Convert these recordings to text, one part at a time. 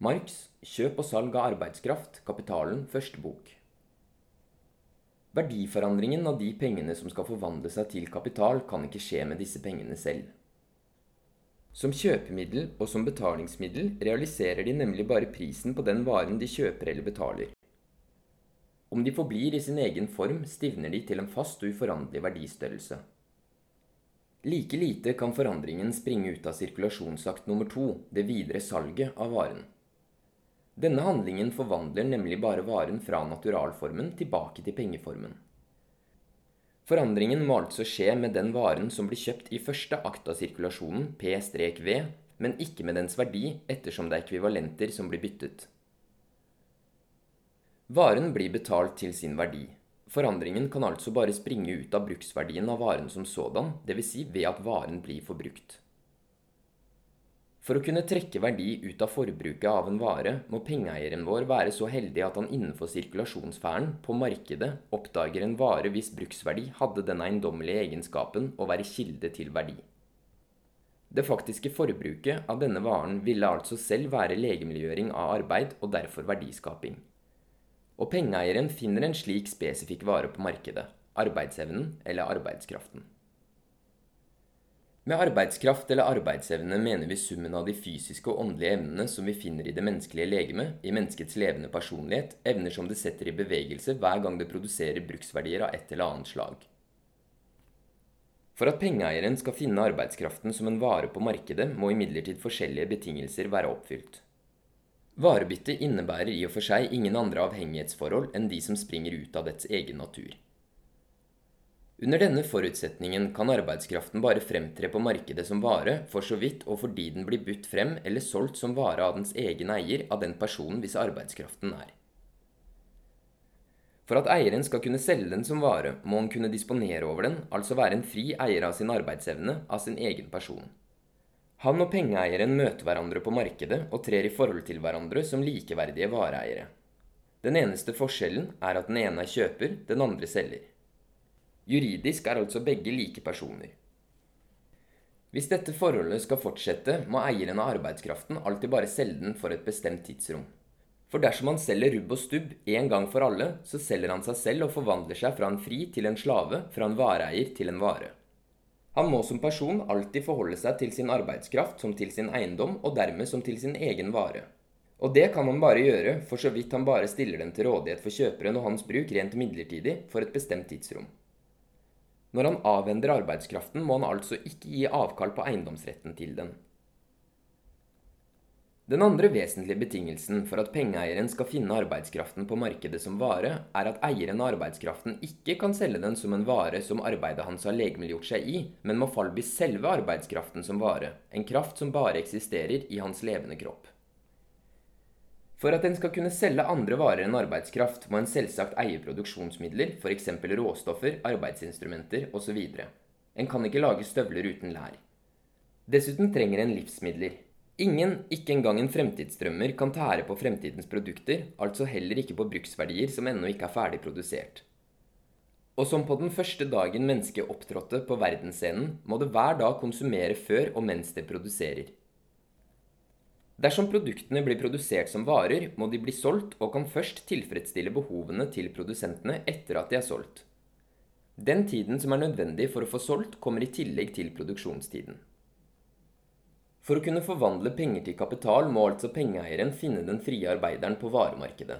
Marx, Kjøp og salg av arbeidskraft, Kapitalen, første bok. Verdiforandringen av de pengene som skal forvandle seg til kapital, kan ikke skje med disse pengene selv. Som kjøpemiddel og som betalingsmiddel realiserer de nemlig bare prisen på den varen de kjøper eller betaler. Om de forblir i sin egen form, stivner de til en fast og uforanderlig verdistørrelse. Like lite kan forandringen springe ut av sirkulasjonsakt nummer to, det videre salget av varen. Denne handlingen forvandler nemlig bare varen fra naturalformen tilbake til pengeformen. Forandringen må altså skje med den varen som blir kjøpt i første akt av sirkulasjonen, P-V, men ikke med dens verdi, ettersom det er ekvivalenter som blir byttet. Varen blir betalt til sin verdi. Forandringen kan altså bare springe ut av bruksverdien av varen som sådan, dvs. Si ved at varen blir forbrukt. For å kunne trekke verdi ut av forbruket av en vare, må pengeeieren vår være så heldig at han innenfor sirkulasjonssfæren, på markedet, oppdager en vare hvis bruksverdi hadde den eiendommelige egenskapen å være kilde til verdi. Det faktiske forbruket av denne varen ville altså selv være legemiljøring av arbeid og derfor verdiskaping. Og pengeeieren finner en slik spesifikk vare på markedet arbeidsevnen eller arbeidskraften. Med arbeidskraft eller arbeidsevne mener vi summen av de fysiske og åndelige evnene som vi finner i det menneskelige legeme, i menneskets levende personlighet, evner som det setter i bevegelse hver gang det produserer bruksverdier av et eller annet slag. For at pengeeieren skal finne arbeidskraften som en vare på markedet, må imidlertid forskjellige betingelser være oppfylt. Varebytte innebærer i og for seg ingen andre avhengighetsforhold enn de som springer ut av dets egen natur. Under denne forutsetningen kan arbeidskraften bare fremtre på markedet som vare, for så vidt og fordi den blir budt frem eller solgt som vare av dens egen eier av den personen hvis arbeidskraften er. For at eieren skal kunne selge den som vare, må han kunne disponere over den, altså være en fri eier av sin arbeidsevne, av sin egen person. Han og pengeeieren møter hverandre på markedet og trer i forhold til hverandre som likeverdige vareeiere. Den eneste forskjellen er at den ene er kjøper, den andre selger. Juridisk er altså begge like personer. Hvis dette forholdet skal fortsette, må eieren av arbeidskraften alltid bare selge den for et bestemt tidsrom. For dersom han selger rubb og stubb en gang for alle, så selger han seg selv og forvandler seg fra en fri til en slave, fra en vareeier til en vare. Han må som person alltid forholde seg til sin arbeidskraft som til sin eiendom, og dermed som til sin egen vare. Og det kan han bare gjøre for så vidt han bare stiller den til rådighet for kjøperen og hans bruk rent midlertidig for et bestemt tidsrom. Når han avhender arbeidskraften, må han altså ikke gi avkall på eiendomsretten til den. Den andre vesentlige betingelsen for at pengeeieren skal finne arbeidskraften på markedet som vare, er at eieren av arbeidskraften ikke kan selge den som en vare som arbeidet hans har legemliggjort seg i, men må fallby selve arbeidskraften som vare, en kraft som bare eksisterer i hans levende kropp. For at en skal kunne selge andre varer enn arbeidskraft, må en selvsagt eie produksjonsmidler, f.eks. råstoffer, arbeidsinstrumenter osv. En kan ikke lage støvler uten lær. Dessuten trenger en livsmidler, Ingen, ikke engang en fremtidsdrømmer, kan tære på fremtidens produkter, altså heller ikke på bruksverdier som ennå ikke er ferdig produsert. Og som på den første dagen mennesket opptrådte på verdensscenen, må det hver dag konsumere før og mens det produserer. Dersom produktene blir produsert som varer, må de bli solgt og kan først tilfredsstille behovene til produsentene etter at de er solgt. Den tiden som er nødvendig for å få solgt, kommer i tillegg til produksjonstiden. For å kunne forvandle penger til kapital må altså pengeeieren finne den frie arbeideren på varemarkedet.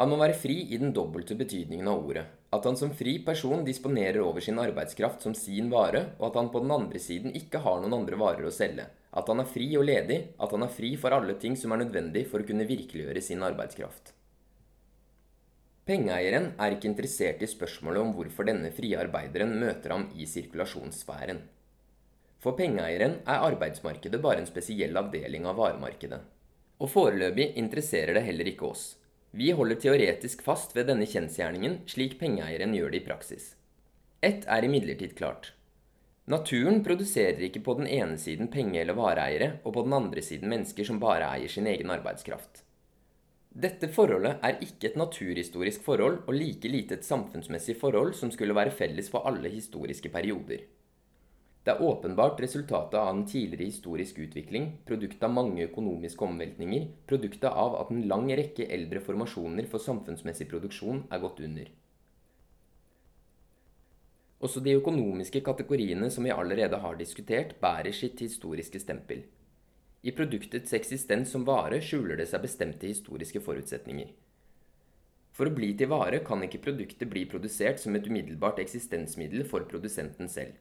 Han må være fri i den dobbelte betydningen av ordet. At han som fri person disponerer over sin arbeidskraft som sin vare, og at han på den andre siden ikke har noen andre varer å selge. At han er fri og ledig, at han er fri for alle ting som er nødvendig for å kunne virkeliggjøre sin arbeidskraft. Pengeeieren er ikke interessert i spørsmålet om hvorfor denne frie arbeideren møter ham i sirkulasjonssfæren. For pengeeieren er arbeidsmarkedet bare en spesiell avdeling av varemarkedet. Og foreløpig interesserer det heller ikke oss. Vi holder teoretisk fast ved denne kjensgjerningen slik pengeeieren gjør det i praksis. Ett er imidlertid klart. Naturen produserer ikke på den ene siden penge- eller vareeiere, og på den andre siden mennesker som bare eier sin egen arbeidskraft. Dette forholdet er ikke et naturhistorisk forhold, og like lite et samfunnsmessig forhold som skulle være felles for alle historiske perioder. Det er åpenbart resultatet av en tidligere historisk utvikling, produktet av mange økonomiske omveltninger, produktet av at en lang rekke eldre formasjoner for samfunnsmessig produksjon er gått under. Også de økonomiske kategoriene som vi allerede har diskutert, bærer sitt historiske stempel. I produktets eksistens som vare skjuler det seg bestemte historiske forutsetninger. For å bli til vare kan ikke produktet bli produsert som et umiddelbart eksistensmiddel for produsenten selv.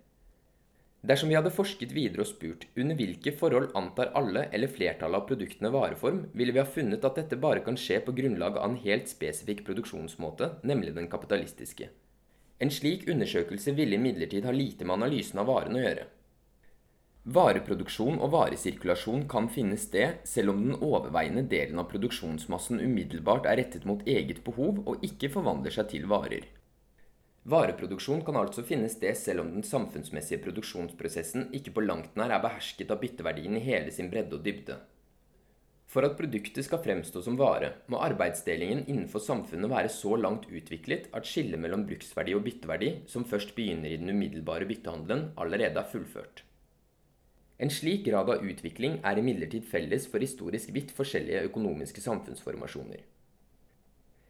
Dersom vi hadde forsket videre og spurt under hvilke forhold antar alle eller flertallet av produktene vareform, ville vi ha funnet at dette bare kan skje på grunnlag av en helt spesifikk produksjonsmåte, nemlig den kapitalistiske. En slik undersøkelse ville imidlertid ha lite med analysen av varen å gjøre. Vareproduksjon og varesirkulasjon kan finne sted selv om den overveiende delen av produksjonsmassen umiddelbart er rettet mot eget behov og ikke forvandler seg til varer. Vareproduksjon kan altså finne sted selv om den samfunnsmessige produksjonsprosessen ikke på langt nær er behersket av bytteverdien i hele sin bredde og dybde. For at produktet skal fremstå som vare, må arbeidsdelingen innenfor samfunnet være så langt utviklet at skillet mellom bruksverdi og bytteverdi, som først begynner i den umiddelbare byttehandelen, allerede er fullført. En slik grad av utvikling er imidlertid felles for historisk vidt forskjellige økonomiske samfunnsformasjoner.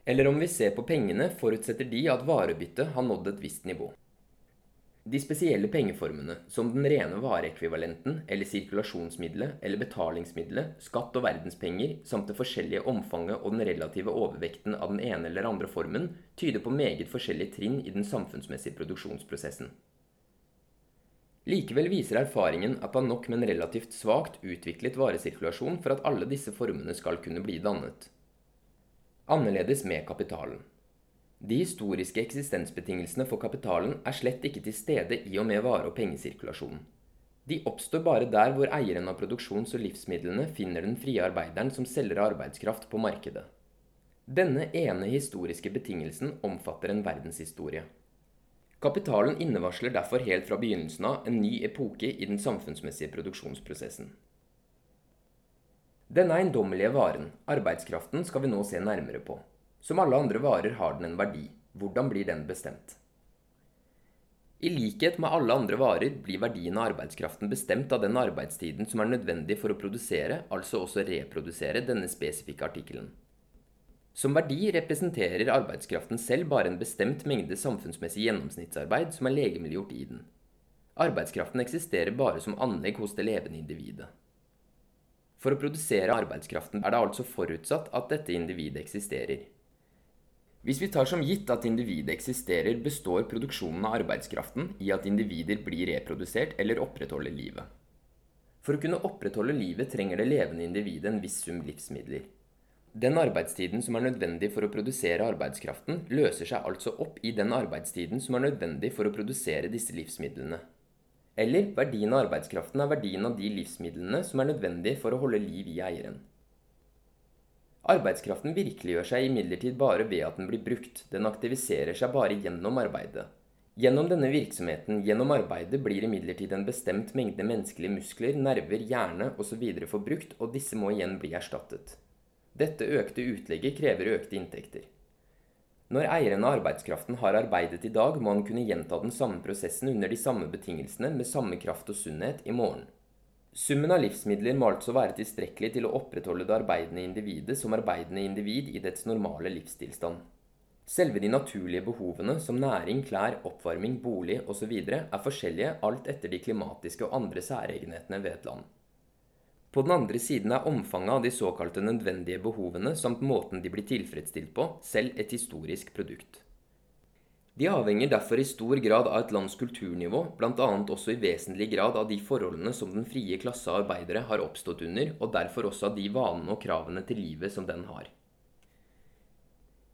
Eller om vi ser på pengene, forutsetter de at varebyttet har nådd et visst nivå. De spesielle pengeformene, som den rene vareekvivalenten eller sirkulasjonsmiddelet eller betalingsmiddelet, skatt og verdenspenger, samt det forskjellige omfanget og den relative overvekten av den ene eller andre formen, tyder på meget forskjellige trinn i den samfunnsmessige produksjonsprosessen. Likevel viser erfaringen at det er nok med en relativt svakt utviklet varesirkulasjon for at alle disse formene skal kunne bli dannet. Annerledes med kapitalen. De historiske eksistensbetingelsene for kapitalen er slett ikke til stede i og med vare- og pengesirkulasjonen. De oppstår bare der hvor eieren av produksjons- og livsmidlene finner den frie arbeideren som selger arbeidskraft på markedet. Denne ene historiske betingelsen omfatter en verdenshistorie. Kapitalen innevarsler derfor helt fra begynnelsen av en ny epoke i den samfunnsmessige produksjonsprosessen. Denne eiendommelige varen, arbeidskraften, skal vi nå se nærmere på. Som alle andre varer har den en verdi. Hvordan blir den bestemt? I likhet med alle andre varer blir verdien av arbeidskraften bestemt av den arbeidstiden som er nødvendig for å produsere, altså også reprodusere, denne spesifikke artikkelen. Som verdi representerer arbeidskraften selv bare en bestemt mengde samfunnsmessig gjennomsnittsarbeid som er legemliggjort i den. Arbeidskraften eksisterer bare som anlegg hos det levende individet. For å produsere arbeidskraften er det altså forutsatt at dette individet eksisterer. Hvis vi tar som gitt at individet eksisterer, består produksjonen av arbeidskraften i at individer blir reprodusert eller opprettholder livet. For å kunne opprettholde livet trenger det levende individet en viss sum livsmidler. Den arbeidstiden som er nødvendig for å produsere arbeidskraften, løser seg altså opp i den arbeidstiden som er nødvendig for å produsere disse livsmidlene. Eller verdien av arbeidskraften er verdien av de livsmidlene som er nødvendige for å holde liv i eieren. Arbeidskraften virkeliggjør seg imidlertid bare ved at den blir brukt, den aktiviserer seg bare gjennom arbeidet. Gjennom denne virksomheten, gjennom arbeidet, blir imidlertid en bestemt mengde menneskelige muskler, nerver, hjerne osv. forbrukt, og disse må igjen bli erstattet. Dette økte utlegget krever økte inntekter. Når eieren av arbeidskraften har arbeidet i dag, må han kunne gjenta den samme prosessen under de samme betingelsene med samme kraft og sunnhet i morgen. Summen av livsmidler må altså være tilstrekkelig til å opprettholde det arbeidende individet som arbeidende individ i dets normale livstilstand. Selve de naturlige behovene, som næring, klær, oppvarming, bolig osv., er forskjellige alt etter de klimatiske og andre særegenhetene ved et land. På den andre siden er omfanget av de såkalte nødvendige behovene samt måten de blir tilfredsstilt på, selv et historisk produkt. De avhenger derfor i stor grad av et lands kulturnivå, bl.a. også i vesentlig grad av de forholdene som den frie klasse av arbeidere har oppstått under, og derfor også av de vanene og kravene til livet som den har.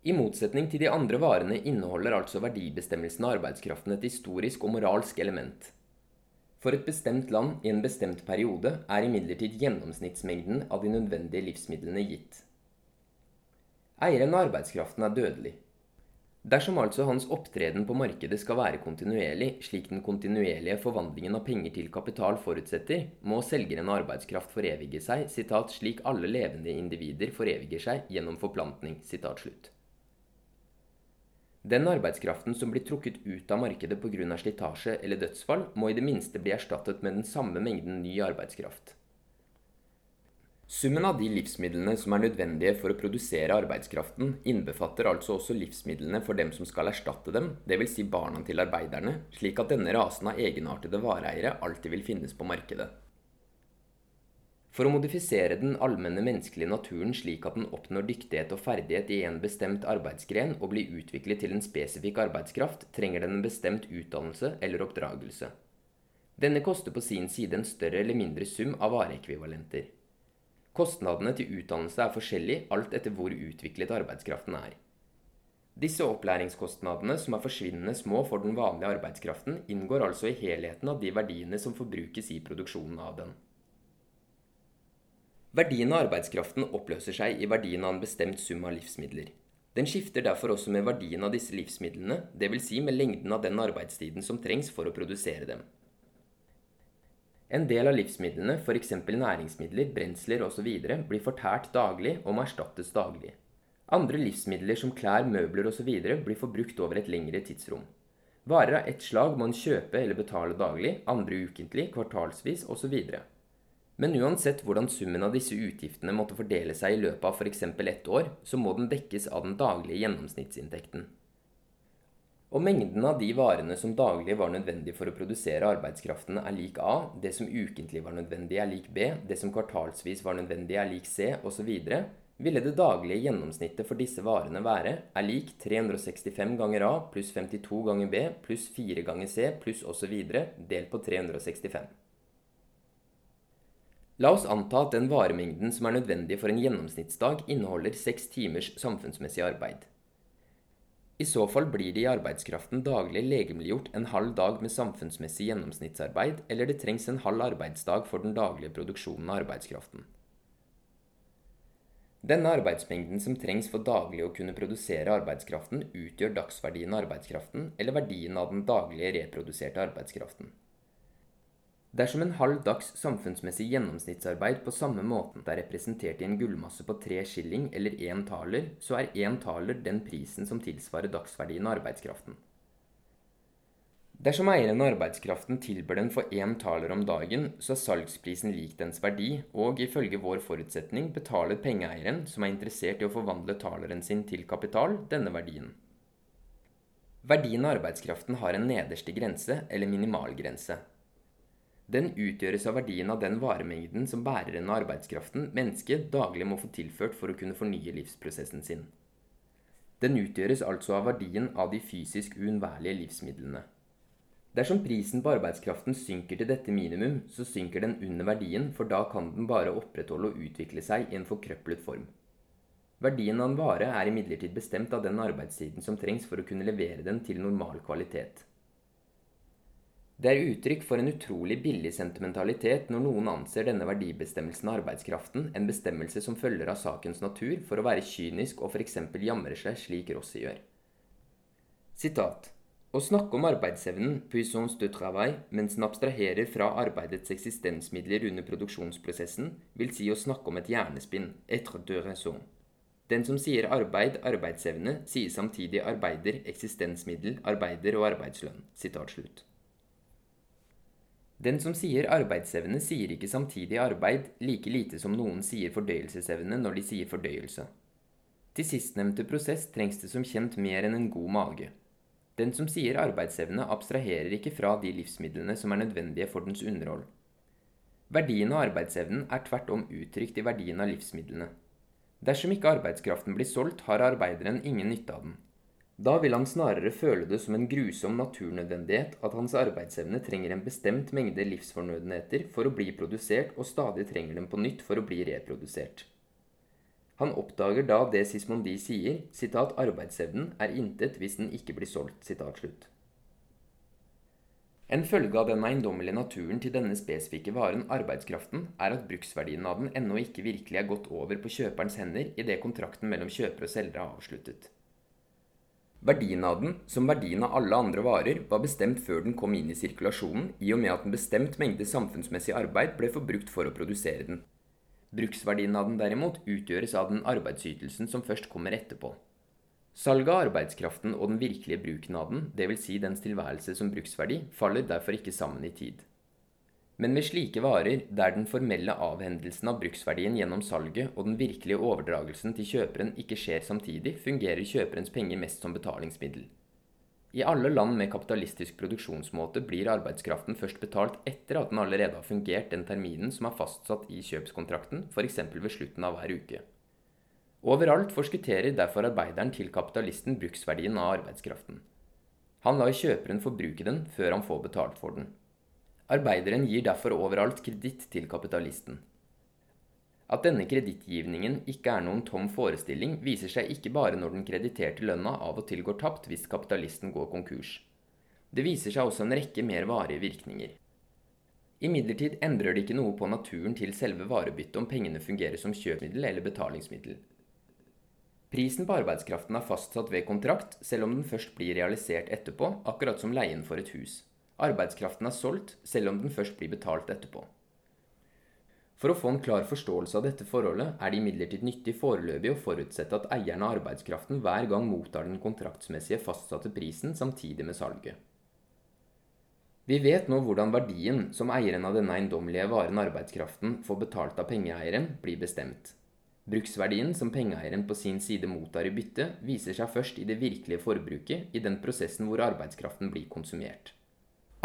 I motsetning til de andre varene inneholder altså verdibestemmelsen av arbeidskraften et historisk og moralsk element. For et bestemt land i en bestemt periode er imidlertid gjennomsnittsmengden av de nødvendige livsmidlene gitt. Eieren av arbeidskraften er dødelig. Dersom altså hans opptreden på markedet skal være kontinuerlig, slik den kontinuerlige forvandlingen av penger til kapital forutsetter, må selgeren av arbeidskraft forevige seg citat, slik alle levende individer foreviger seg gjennom forplantning. Citat, slutt. Den arbeidskraften som blir trukket ut av markedet pga. slitasje eller dødsfall, må i det minste bli erstattet med den samme mengden ny arbeidskraft. Summen av de livsmidlene som er nødvendige for å produsere arbeidskraften, innbefatter altså også livsmidlene for dem som skal erstatte dem, dvs. Si barna til arbeiderne, slik at denne rasen av egenartede vareeiere alltid vil finnes på markedet. For å modifisere den allmenne menneskelige naturen slik at den oppnår dyktighet og ferdighet i en bestemt arbeidsgren og blir utviklet til en spesifikk arbeidskraft, trenger den en bestemt utdannelse eller oppdragelse. Denne koster på sin side en større eller mindre sum av vareekvivalenter. Kostnadene til utdannelse er forskjellig alt etter hvor utviklet arbeidskraften er. Disse opplæringskostnadene, som er forsvinnende små for den vanlige arbeidskraften, inngår altså i helheten av de verdiene som forbrukes i produksjonen av den. Verdien av arbeidskraften oppløser seg i verdien av en bestemt sum av livsmidler. Den skifter derfor også med verdien av disse livsmidlene, dvs. Si med lengden av den arbeidstiden som trengs for å produsere dem. En del av livsmidlene, f.eks. næringsmidler, brensler osv., blir fortært daglig og må erstattes daglig. Andre livsmidler som klær, møbler osv. blir forbrukt over et lengre tidsrom. Varer av ett slag må en kjøpe eller betale daglig, andre ukentlig, kvartalsvis osv. Men uansett hvordan summen av disse utgiftene måtte fordele seg i løpet av f.eks. ett år, så må den dekkes av den daglige gjennomsnittsinntekten. Og mengden av de varene som daglig var nødvendig for å produsere arbeidskraften, er lik A, det som ukentlig var nødvendig, er lik B, det som kvartalsvis var nødvendig, er lik C, osv., ville det daglige gjennomsnittet for disse varene være er lik 365 ganger A pluss 52 ganger B pluss 4 ganger C pluss osv. delt på 365. La oss anta at den varemengden som er nødvendig for en gjennomsnittsdag, inneholder seks timers samfunnsmessig arbeid. I så fall blir det i arbeidskraften daglig legemliggjort en halv dag med samfunnsmessig gjennomsnittsarbeid, eller det trengs en halv arbeidsdag for den daglige produksjonen av arbeidskraften. Denne arbeidsmengden som trengs for daglig å kunne produsere arbeidskraften, utgjør dagsverdien av arbeidskraften, eller verdien av den daglige reproduserte arbeidskraften. Dersom en halv dags samfunnsmessig gjennomsnittsarbeid på samme måten er representert i en gullmasse på tre skilling eller én taler, så er én taler den prisen som tilsvarer dagsverdien av arbeidskraften. Dersom eieren av arbeidskraften tilbyr den for én taler om dagen, så er salgsprisen lik dens verdi, og ifølge vår forutsetning betaler pengeeieren, som er interessert i å forvandle taleren sin til kapital, denne verdien. Verdien av arbeidskraften har en nederste grense, eller minimalgrense. Den utgjøres av verdien av den varemengden som bæreren av arbeidskraften, mennesket, daglig må få tilført for å kunne fornye livsprosessen sin. Den utgjøres altså av verdien av de fysisk uunnværlige livsmidlene. Dersom prisen på arbeidskraften synker til dette minimum, så synker den under verdien, for da kan den bare opprettholde og utvikle seg i en forkrøplet form. Verdien av en vare er imidlertid bestemt av den arbeidstiden som trengs for å kunne levere den til normal kvalitet. Det er uttrykk for en utrolig billig sentimentalitet når noen anser denne verdibestemmelsen av arbeidskraften, en bestemmelse som følger av sakens natur, for å være kynisk og f.eks. jamre seg slik Rossi gjør. Sitat. Å snakke om arbeidsevnen, puissance de travail, mens den abstraherer fra arbeidets eksistensmidler under produksjonsprosessen, vil si å snakke om et hjernespinn, etre de raison. Den som sier arbeid, arbeidsevne, sier samtidig arbeider, eksistensmiddel, arbeider og arbeidslønn. Sitat slutt. Den som sier arbeidsevne, sier ikke samtidig arbeid, like lite som noen sier fordøyelsesevne når de sier fordøyelse. Til sistnevnte prosess trengs det som kjent mer enn en god mage. Den som sier arbeidsevne, abstraherer ikke fra de livsmidlene som er nødvendige for dens underhold. Verdien av arbeidsevnen er tvert om uttrykt i verdien av livsmidlene. Dersom ikke arbeidskraften blir solgt, har arbeideren ingen nytte av den. Da vil han snarere føle det som en grusom naturnødvendighet at hans arbeidsevne trenger en bestemt mengde livsfornødenheter for å bli produsert, og stadig trenger dem på nytt for å bli reprodusert. Han oppdager da det Sismondi sier, sitat 'arbeidsevnen er intet hvis den ikke blir solgt'. sitat slutt. En følge av den eiendommelige naturen til denne spesifikke varen, arbeidskraften, er at bruksverdien av den ennå ikke virkelig er gått over på kjøperens hender idet kontrakten mellom kjøper og selger er avsluttet. Verdien av den, som verdien av alle andre varer, var bestemt før den kom inn i sirkulasjonen, i og med at en bestemt mengde samfunnsmessig arbeid ble forbrukt for å produsere den. Bruksverdien av den derimot utgjøres av den arbeidsytelsen som først kommer etterpå. Salget av arbeidskraften og den virkelige bruken av den, dvs. Si dens tilværelse som bruksverdi, faller derfor ikke sammen i tid. Men med slike varer, der den formelle avhendelsen av bruksverdien gjennom salget og den virkelige overdragelsen til kjøperen ikke skjer samtidig, fungerer kjøperens penger mest som betalingsmiddel. I alle land med kapitalistisk produksjonsmåte blir arbeidskraften først betalt etter at den allerede har fungert den terminen som er fastsatt i kjøpskontrakten, f.eks. ved slutten av hver uke. Overalt forskutterer derfor arbeideren til kapitalisten bruksverdien av arbeidskraften. Han lar kjøperen forbruke den før han får betalt for den. Arbeideren gir derfor overalt kreditt til kapitalisten. At denne kredittgivningen ikke er noen tom forestilling, viser seg ikke bare når den krediterte lønna av og til går tapt hvis kapitalisten går konkurs. Det viser seg også en rekke mer varige virkninger. Imidlertid endrer det ikke noe på naturen til selve varebyttet om pengene fungerer som kjøpmiddel eller betalingsmiddel. Prisen på arbeidskraften er fastsatt ved kontrakt, selv om den først blir realisert etterpå, akkurat som leien for et hus. Arbeidskraften er solgt, selv om den først blir betalt etterpå. For å få en klar forståelse av dette forholdet er det imidlertid nyttig foreløpig å forutsette at eieren av arbeidskraften hver gang mottar den kontraktsmessige fastsatte prisen samtidig med salget. Vi vet nå hvordan verdien som eieren av denne eiendommelige varen arbeidskraften får betalt av pengeeieren, blir bestemt. Bruksverdien som pengeeieren på sin side mottar i bytte, viser seg først i det virkelige forbruket, i den prosessen hvor arbeidskraften blir konsumert.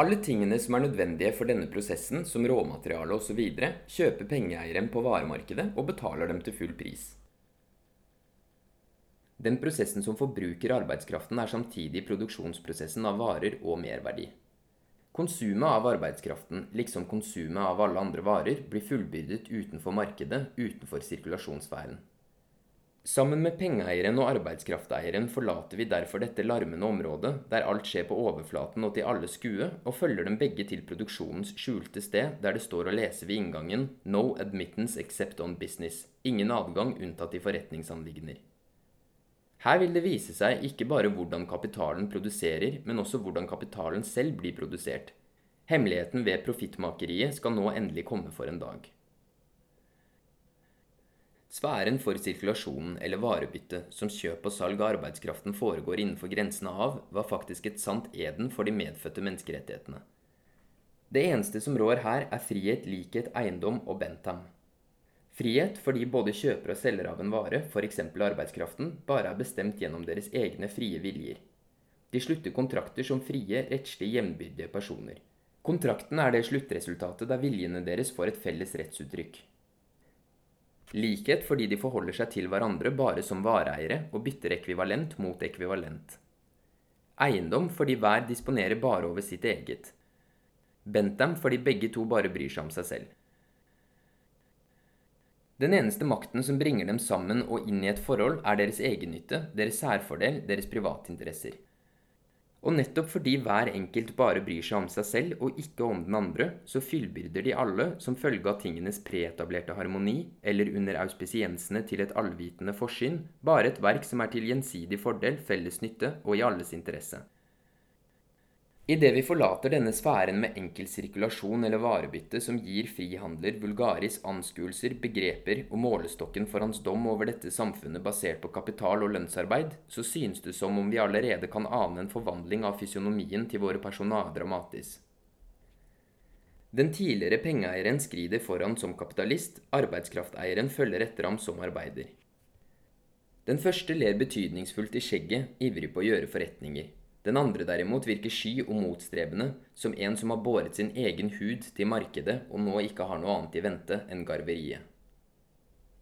Alle tingene som er nødvendige for denne prosessen, som råmateriale osv., kjøper pengeeieren på varemarkedet og betaler dem til full pris. Den prosessen som forbruker arbeidskraften, er samtidig produksjonsprosessen av varer og merverdi. Konsumet av arbeidskraften, liksom konsumet av alle andre varer, blir fullbyrdet utenfor markedet, utenfor sirkulasjonssfæren. Sammen med pengeeieren og arbeidskrafteieren forlater vi derfor dette larmende området, der alt skjer på overflaten og til alle skue, og følger dem begge til produksjonens skjulte sted, der det står å lese ved inngangen 'No admittance except on business', ingen adgang unntatt i forretningsanliggender. Her vil det vise seg ikke bare hvordan kapitalen produserer, men også hvordan kapitalen selv blir produsert. Hemmeligheten ved profittmakeriet skal nå endelig komme for en dag. Sfæren for sirkulasjonen eller varebyttet som kjøp og salg av arbeidskraften foregår innenfor grensene av, var faktisk et sant eden for de medfødte menneskerettighetene. Det eneste som rår her, er frihet, likhet, eiendom og Bentham. Frihet fordi både kjøper og selger av en vare, f.eks. arbeidskraften, bare er bestemt gjennom deres egne frie viljer. De slutter kontrakter som frie, rettslig jevnbyrdige personer. Kontrakten er det sluttresultatet der viljene deres får et felles rettsuttrykk. Likhet fordi de forholder seg til hverandre bare som vareeiere og bytter ekvivalent mot ekvivalent. Eiendom fordi hver disponerer bare over sitt eget. Bentham fordi begge to bare bryr seg om seg selv. Den eneste makten som bringer dem sammen og inn i et forhold, er deres egennytte, deres særfordel, deres privatinteresser. Og nettopp fordi hver enkelt bare bryr seg om seg selv og ikke om den andre, så fyllbyrder de alle som følge av tingenes preetablerte harmoni, eller under auspisiensene til et allvitende forsyn, bare et verk som er til gjensidig fordel, felles nytte og i alles interesse. Idet vi forlater denne sfæren med enkel sirkulasjon eller varebytte som gir frihandler vulgaris anskuelser, begreper og målestokken for hans dom over dette samfunnet basert på kapital og lønnsarbeid, så synes det som om vi allerede kan ane en forvandling av fysionomien til våre personae dramatis. Den tidligere pengeeieren skrider foran som kapitalist, arbeidskrafteieren følger etter ham som arbeider. Den første ler betydningsfullt i skjegget, ivrig på å gjøre forretninger. Den andre derimot virker sky og motstrebende, som en som har båret sin egen hud til markedet og nå ikke har noe annet i vente enn garveriet.